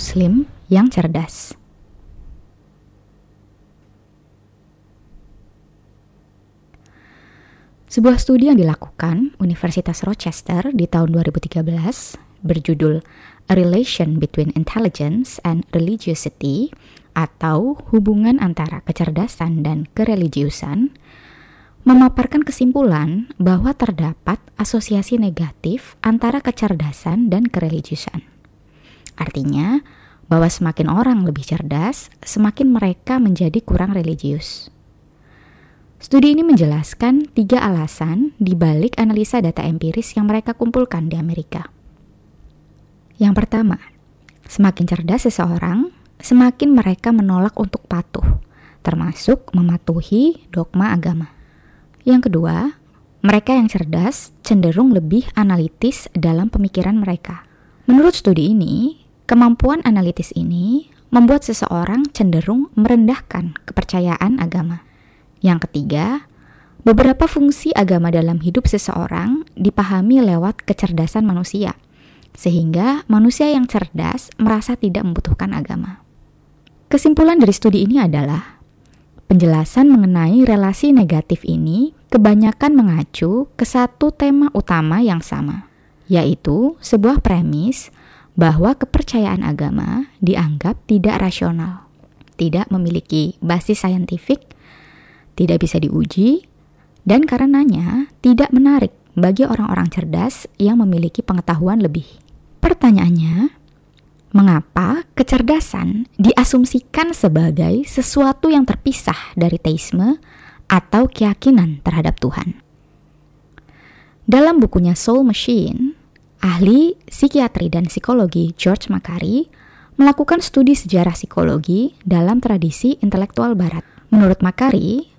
Muslim yang cerdas. Sebuah studi yang dilakukan Universitas Rochester di tahun 2013 berjudul A Relation Between Intelligence and Religiosity atau hubungan antara kecerdasan dan kereligiusan memaparkan kesimpulan bahwa terdapat asosiasi negatif antara kecerdasan dan kereligiusan. Artinya, bahwa semakin orang lebih cerdas, semakin mereka menjadi kurang religius. Studi ini menjelaskan tiga alasan di balik analisa data empiris yang mereka kumpulkan di Amerika. Yang pertama, semakin cerdas seseorang, semakin mereka menolak untuk patuh, termasuk mematuhi dogma agama. Yang kedua, mereka yang cerdas cenderung lebih analitis dalam pemikiran mereka. Menurut studi ini, kemampuan analitis ini membuat seseorang cenderung merendahkan kepercayaan agama. Yang ketiga, beberapa fungsi agama dalam hidup seseorang dipahami lewat kecerdasan manusia, sehingga manusia yang cerdas merasa tidak membutuhkan agama. Kesimpulan dari studi ini adalah penjelasan mengenai relasi negatif ini kebanyakan mengacu ke satu tema utama yang sama, yaitu sebuah premis bahwa kepercayaan agama dianggap tidak rasional, tidak memiliki basis saintifik, tidak bisa diuji, dan karenanya tidak menarik bagi orang-orang cerdas yang memiliki pengetahuan lebih. Pertanyaannya, mengapa kecerdasan diasumsikan sebagai sesuatu yang terpisah dari teisme atau keyakinan terhadap Tuhan? Dalam bukunya Soul Machine, ahli psikiatri dan psikologi George Macari melakukan studi sejarah psikologi dalam tradisi intelektual barat. Menurut Macari,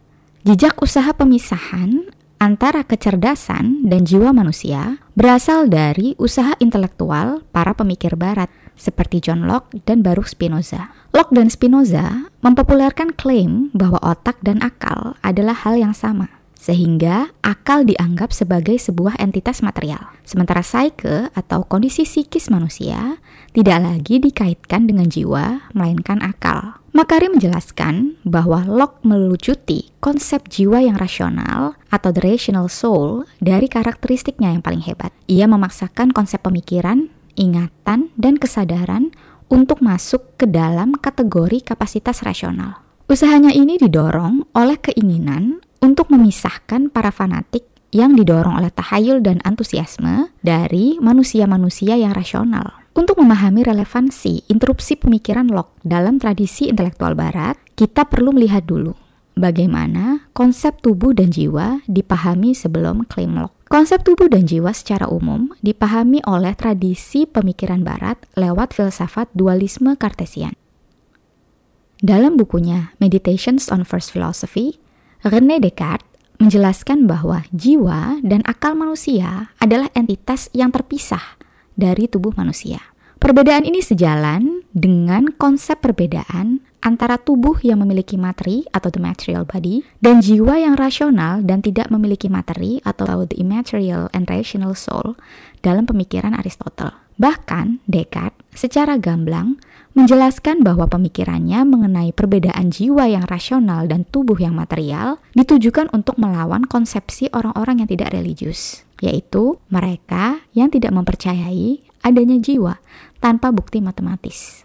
Jejak usaha pemisahan antara kecerdasan dan jiwa manusia berasal dari usaha intelektual para pemikir barat seperti John Locke dan Baruch Spinoza. Locke dan Spinoza mempopulerkan klaim bahwa otak dan akal adalah hal yang sama sehingga akal dianggap sebagai sebuah entitas material. Sementara psyche atau kondisi psikis manusia tidak lagi dikaitkan dengan jiwa, melainkan akal. Makari menjelaskan bahwa Locke melucuti konsep jiwa yang rasional atau the rational soul dari karakteristiknya yang paling hebat. Ia memaksakan konsep pemikiran, ingatan, dan kesadaran untuk masuk ke dalam kategori kapasitas rasional. Usahanya ini didorong oleh keinginan untuk memisahkan para fanatik yang didorong oleh tahayul dan antusiasme dari manusia-manusia yang rasional. Untuk memahami relevansi interupsi pemikiran Locke dalam tradisi intelektual barat, kita perlu melihat dulu bagaimana konsep tubuh dan jiwa dipahami sebelum klaim Locke. Konsep tubuh dan jiwa secara umum dipahami oleh tradisi pemikiran barat lewat filsafat dualisme Cartesian. Dalam bukunya Meditations on First Philosophy, René Descartes menjelaskan bahwa jiwa dan akal manusia adalah entitas yang terpisah dari tubuh manusia. Perbedaan ini sejalan dengan konsep perbedaan antara tubuh yang memiliki materi atau the material body dan jiwa yang rasional dan tidak memiliki materi atau the immaterial and rational soul dalam pemikiran Aristotle. Bahkan Descartes secara gamblang menjelaskan bahwa pemikirannya mengenai perbedaan jiwa yang rasional dan tubuh yang material ditujukan untuk melawan konsepsi orang-orang yang tidak religius, yaitu mereka yang tidak mempercayai adanya jiwa tanpa bukti matematis.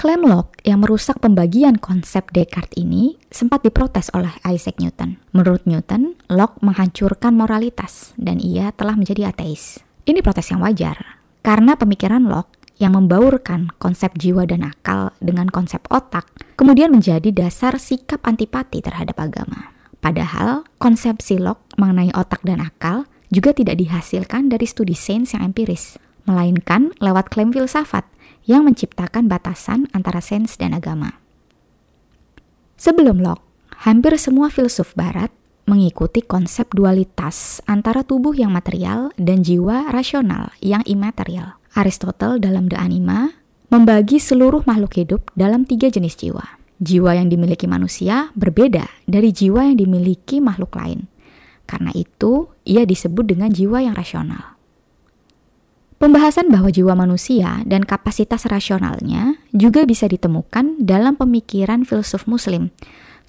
Klaim Locke yang merusak pembagian konsep Descartes ini sempat diprotes oleh Isaac Newton. Menurut Newton, Locke menghancurkan moralitas dan ia telah menjadi ateis. Ini protes yang wajar, karena pemikiran Locke yang membaurkan konsep jiwa dan akal dengan konsep otak kemudian menjadi dasar sikap antipati terhadap agama. Padahal konsepsi Locke mengenai otak dan akal juga tidak dihasilkan dari studi sains yang empiris, melainkan lewat klaim filsafat yang menciptakan batasan antara sains dan agama. Sebelum Locke, hampir semua filsuf barat mengikuti konsep dualitas antara tubuh yang material dan jiwa rasional yang imaterial. Aristotle dalam The Anima membagi seluruh makhluk hidup dalam tiga jenis jiwa. Jiwa yang dimiliki manusia berbeda dari jiwa yang dimiliki makhluk lain. Karena itu, ia disebut dengan jiwa yang rasional. Pembahasan bahwa jiwa manusia dan kapasitas rasionalnya juga bisa ditemukan dalam pemikiran filsuf muslim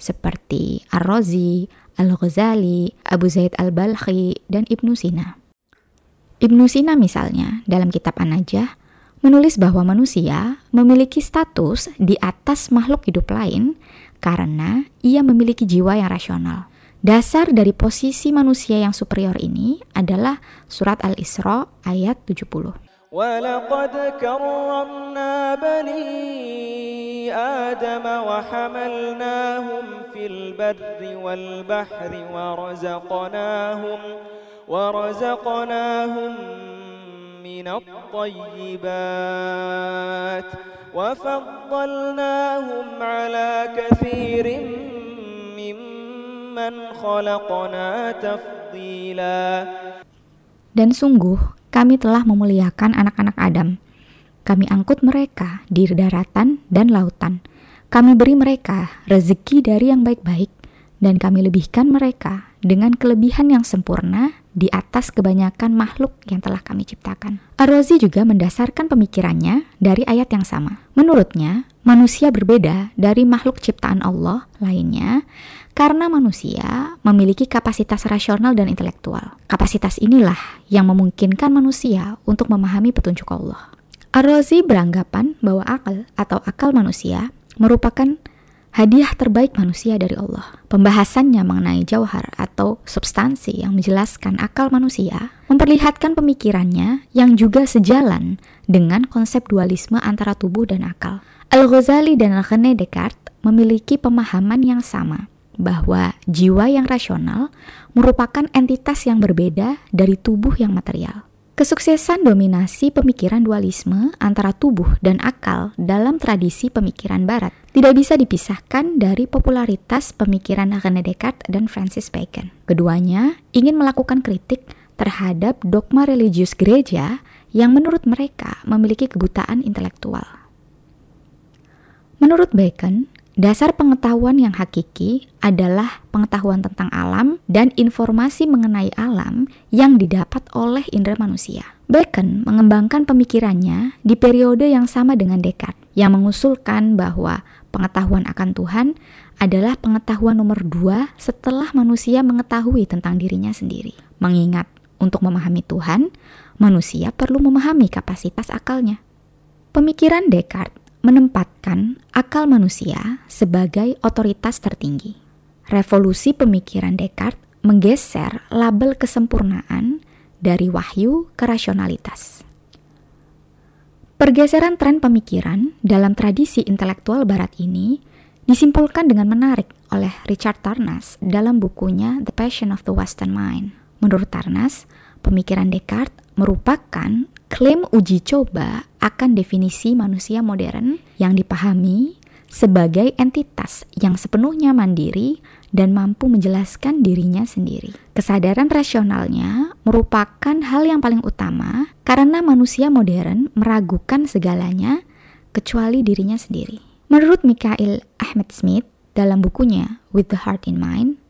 seperti Ar-Razi, Al-Ghazali, Abu Zaid Al-Balkhi, dan Ibnu Sina. Ibnu Sina misalnya dalam kitab An-Najah menulis bahwa manusia memiliki status di atas makhluk hidup lain karena ia memiliki jiwa yang rasional. Dasar dari posisi manusia yang superior ini adalah surat Al-Isra ayat 70. آدم وحملناهم في البر والبحر ورزقناهم ورزقناهم من الطيبات وفضلناهم على كثير Dan sungguh, kami telah memuliakan anak-anak Adam. Kami angkut mereka di daratan dan lautan. Kami beri mereka rezeki dari yang baik-baik, dan kami lebihkan mereka dengan kelebihan yang sempurna di atas kebanyakan makhluk yang telah kami ciptakan. Ar-Razi juga mendasarkan pemikirannya dari ayat yang sama. Menurutnya, manusia berbeda dari makhluk ciptaan Allah lainnya karena manusia memiliki kapasitas rasional dan intelektual. Kapasitas inilah yang memungkinkan manusia untuk memahami petunjuk Allah. Ar-Razi beranggapan bahwa akal atau akal manusia merupakan hadiah terbaik manusia dari Allah. Pembahasannya mengenai jauhar atau substansi yang menjelaskan akal manusia memperlihatkan pemikirannya yang juga sejalan dengan konsep dualisme antara tubuh dan akal. Al-Ghazali dan René Descartes memiliki pemahaman yang sama bahwa jiwa yang rasional merupakan entitas yang berbeda dari tubuh yang material. Kesuksesan dominasi pemikiran dualisme antara tubuh dan akal dalam tradisi pemikiran barat tidak bisa dipisahkan dari popularitas pemikiran René Descartes dan Francis Bacon. Keduanya ingin melakukan kritik terhadap dogma religius gereja yang menurut mereka memiliki kebutaan intelektual. Menurut Bacon, Dasar pengetahuan yang hakiki adalah pengetahuan tentang alam dan informasi mengenai alam yang didapat oleh indera manusia. Bacon mengembangkan pemikirannya di periode yang sama dengan Descartes, yang mengusulkan bahwa pengetahuan akan Tuhan adalah pengetahuan nomor dua setelah manusia mengetahui tentang dirinya sendiri. Mengingat untuk memahami Tuhan, manusia perlu memahami kapasitas akalnya. Pemikiran Descartes menempatkan akal manusia sebagai otoritas tertinggi. Revolusi pemikiran Descartes menggeser label kesempurnaan dari wahyu ke rasionalitas. Pergeseran tren pemikiran dalam tradisi intelektual barat ini disimpulkan dengan menarik oleh Richard Tarnas dalam bukunya The Passion of the Western Mind. Menurut Tarnas, pemikiran Descartes merupakan klaim uji coba akan definisi manusia modern yang dipahami sebagai entitas yang sepenuhnya mandiri dan mampu menjelaskan dirinya sendiri. Kesadaran rasionalnya merupakan hal yang paling utama karena manusia modern meragukan segalanya kecuali dirinya sendiri. Menurut Mikhail Ahmed Smith dalam bukunya With the Heart in Mind,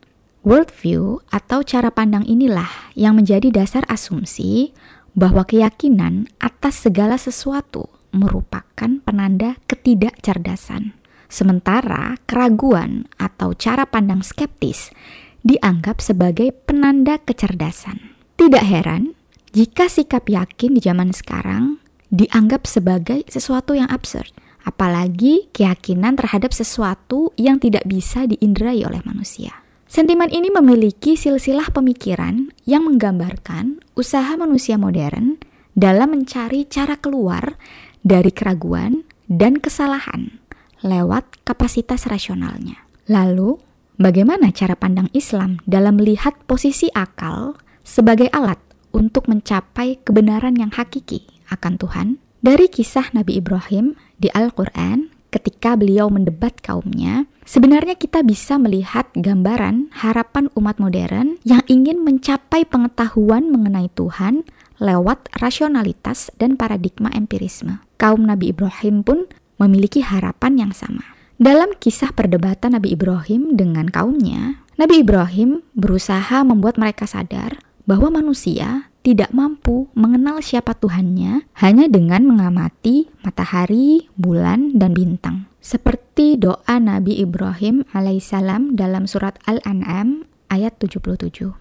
worldview atau cara pandang inilah yang menjadi dasar asumsi bahwa keyakinan atas segala sesuatu merupakan penanda ketidakcerdasan. Sementara keraguan atau cara pandang skeptis dianggap sebagai penanda kecerdasan. Tidak heran jika sikap yakin di zaman sekarang dianggap sebagai sesuatu yang absurd, apalagi keyakinan terhadap sesuatu yang tidak bisa diindrai oleh manusia. Sentimen ini memiliki silsilah pemikiran yang menggambarkan usaha manusia modern dalam mencari cara keluar dari keraguan dan kesalahan lewat kapasitas rasionalnya. Lalu, bagaimana cara pandang Islam dalam melihat posisi akal sebagai alat untuk mencapai kebenaran yang hakiki akan Tuhan? Dari kisah Nabi Ibrahim di Al-Quran, ketika beliau mendebat kaumnya, sebenarnya kita bisa melihat gambaran harapan umat modern yang ingin mencapai pengetahuan mengenai Tuhan lewat rasionalitas dan paradigma empirisme. Kaum Nabi Ibrahim pun memiliki harapan yang sama. Dalam kisah perdebatan Nabi Ibrahim dengan kaumnya, Nabi Ibrahim berusaha membuat mereka sadar bahwa manusia tidak mampu mengenal siapa Tuhannya hanya dengan mengamati matahari, bulan, dan bintang. Seperti doa Nabi Ibrahim alaihissalam dalam surat Al-An'am ayat 77.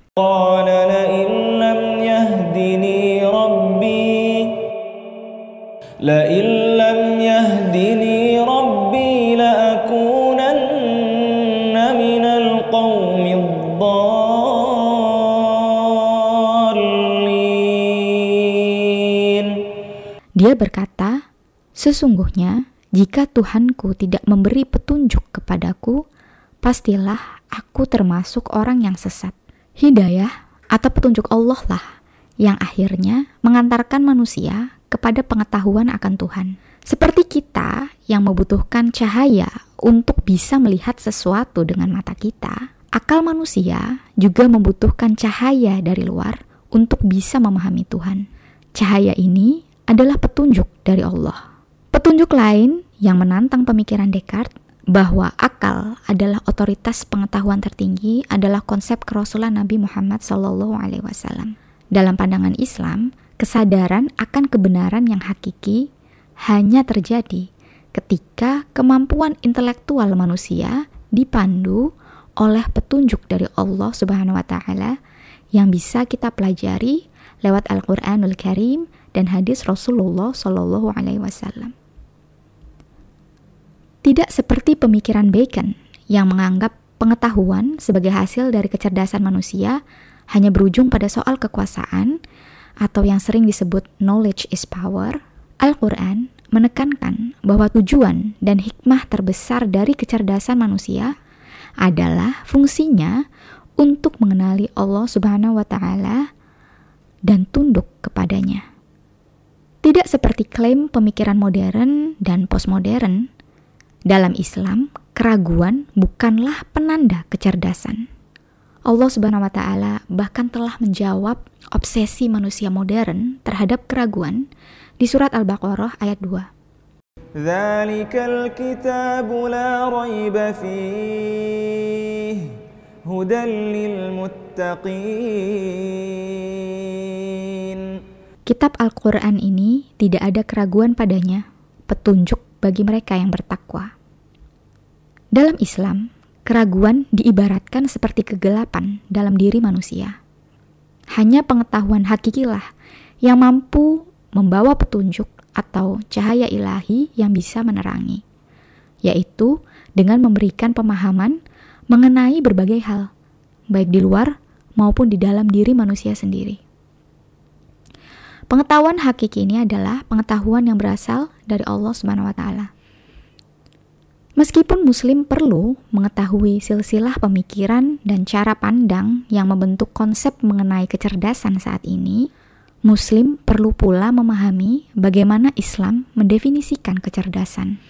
Dia berkata, Sesungguhnya, jika Tuhanku tidak memberi petunjuk kepadaku, pastilah aku termasuk orang yang sesat. Hidayah atau petunjuk Allah lah yang akhirnya mengantarkan manusia kepada pengetahuan akan Tuhan. Seperti kita yang membutuhkan cahaya untuk bisa melihat sesuatu dengan mata kita, akal manusia juga membutuhkan cahaya dari luar untuk bisa memahami Tuhan. Cahaya ini adalah petunjuk dari Allah. Petunjuk lain yang menantang pemikiran Descartes bahwa akal adalah otoritas pengetahuan tertinggi adalah konsep kerasulan Nabi Muhammad SAW. Dalam pandangan Islam, kesadaran akan kebenaran yang hakiki hanya terjadi ketika kemampuan intelektual manusia dipandu oleh petunjuk dari Allah Subhanahu wa taala yang bisa kita pelajari lewat Al-Qur'anul Karim dan hadis Rasulullah Shallallahu Alaihi Wasallam. Tidak seperti pemikiran Bacon yang menganggap pengetahuan sebagai hasil dari kecerdasan manusia hanya berujung pada soal kekuasaan atau yang sering disebut knowledge is power, Al-Quran menekankan bahwa tujuan dan hikmah terbesar dari kecerdasan manusia adalah fungsinya untuk mengenali Allah Subhanahu wa taala dan tunduk kepadanya. Tidak seperti klaim pemikiran modern dan postmodern, dalam Islam keraguan bukanlah penanda kecerdasan. Allah Subhanahu wa taala bahkan telah menjawab obsesi manusia modern terhadap keraguan di surat Al-Baqarah ayat 2. Kitab Al-Quran ini tidak ada keraguan padanya, petunjuk bagi mereka yang bertakwa. Dalam Islam, keraguan diibaratkan seperti kegelapan dalam diri manusia. Hanya pengetahuan hakikilah yang mampu membawa petunjuk atau cahaya ilahi yang bisa menerangi, yaitu dengan memberikan pemahaman mengenai berbagai hal, baik di luar maupun di dalam diri manusia sendiri. Pengetahuan hakiki ini adalah pengetahuan yang berasal dari Allah Subhanahu wa taala. Meskipun muslim perlu mengetahui silsilah pemikiran dan cara pandang yang membentuk konsep mengenai kecerdasan saat ini, muslim perlu pula memahami bagaimana Islam mendefinisikan kecerdasan.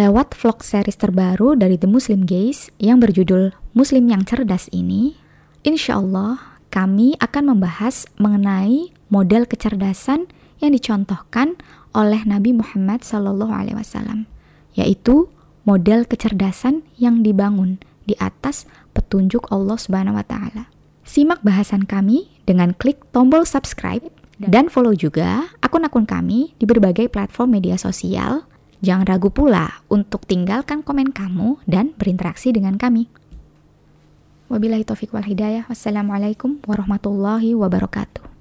Lewat vlog series terbaru dari The Muslim Gaze yang berjudul Muslim yang Cerdas ini, insya Allah kami akan membahas mengenai model kecerdasan yang dicontohkan oleh Nabi Muhammad SAW, yaitu model kecerdasan yang dibangun di atas petunjuk Allah Subhanahu wa taala. Simak bahasan kami dengan klik tombol subscribe dan follow juga akun-akun kami di berbagai platform media sosial. Jangan ragu pula untuk tinggalkan komen kamu dan berinteraksi dengan kami. Wabillahi taufiq wal hidayah. Wassalamualaikum warahmatullahi wabarakatuh.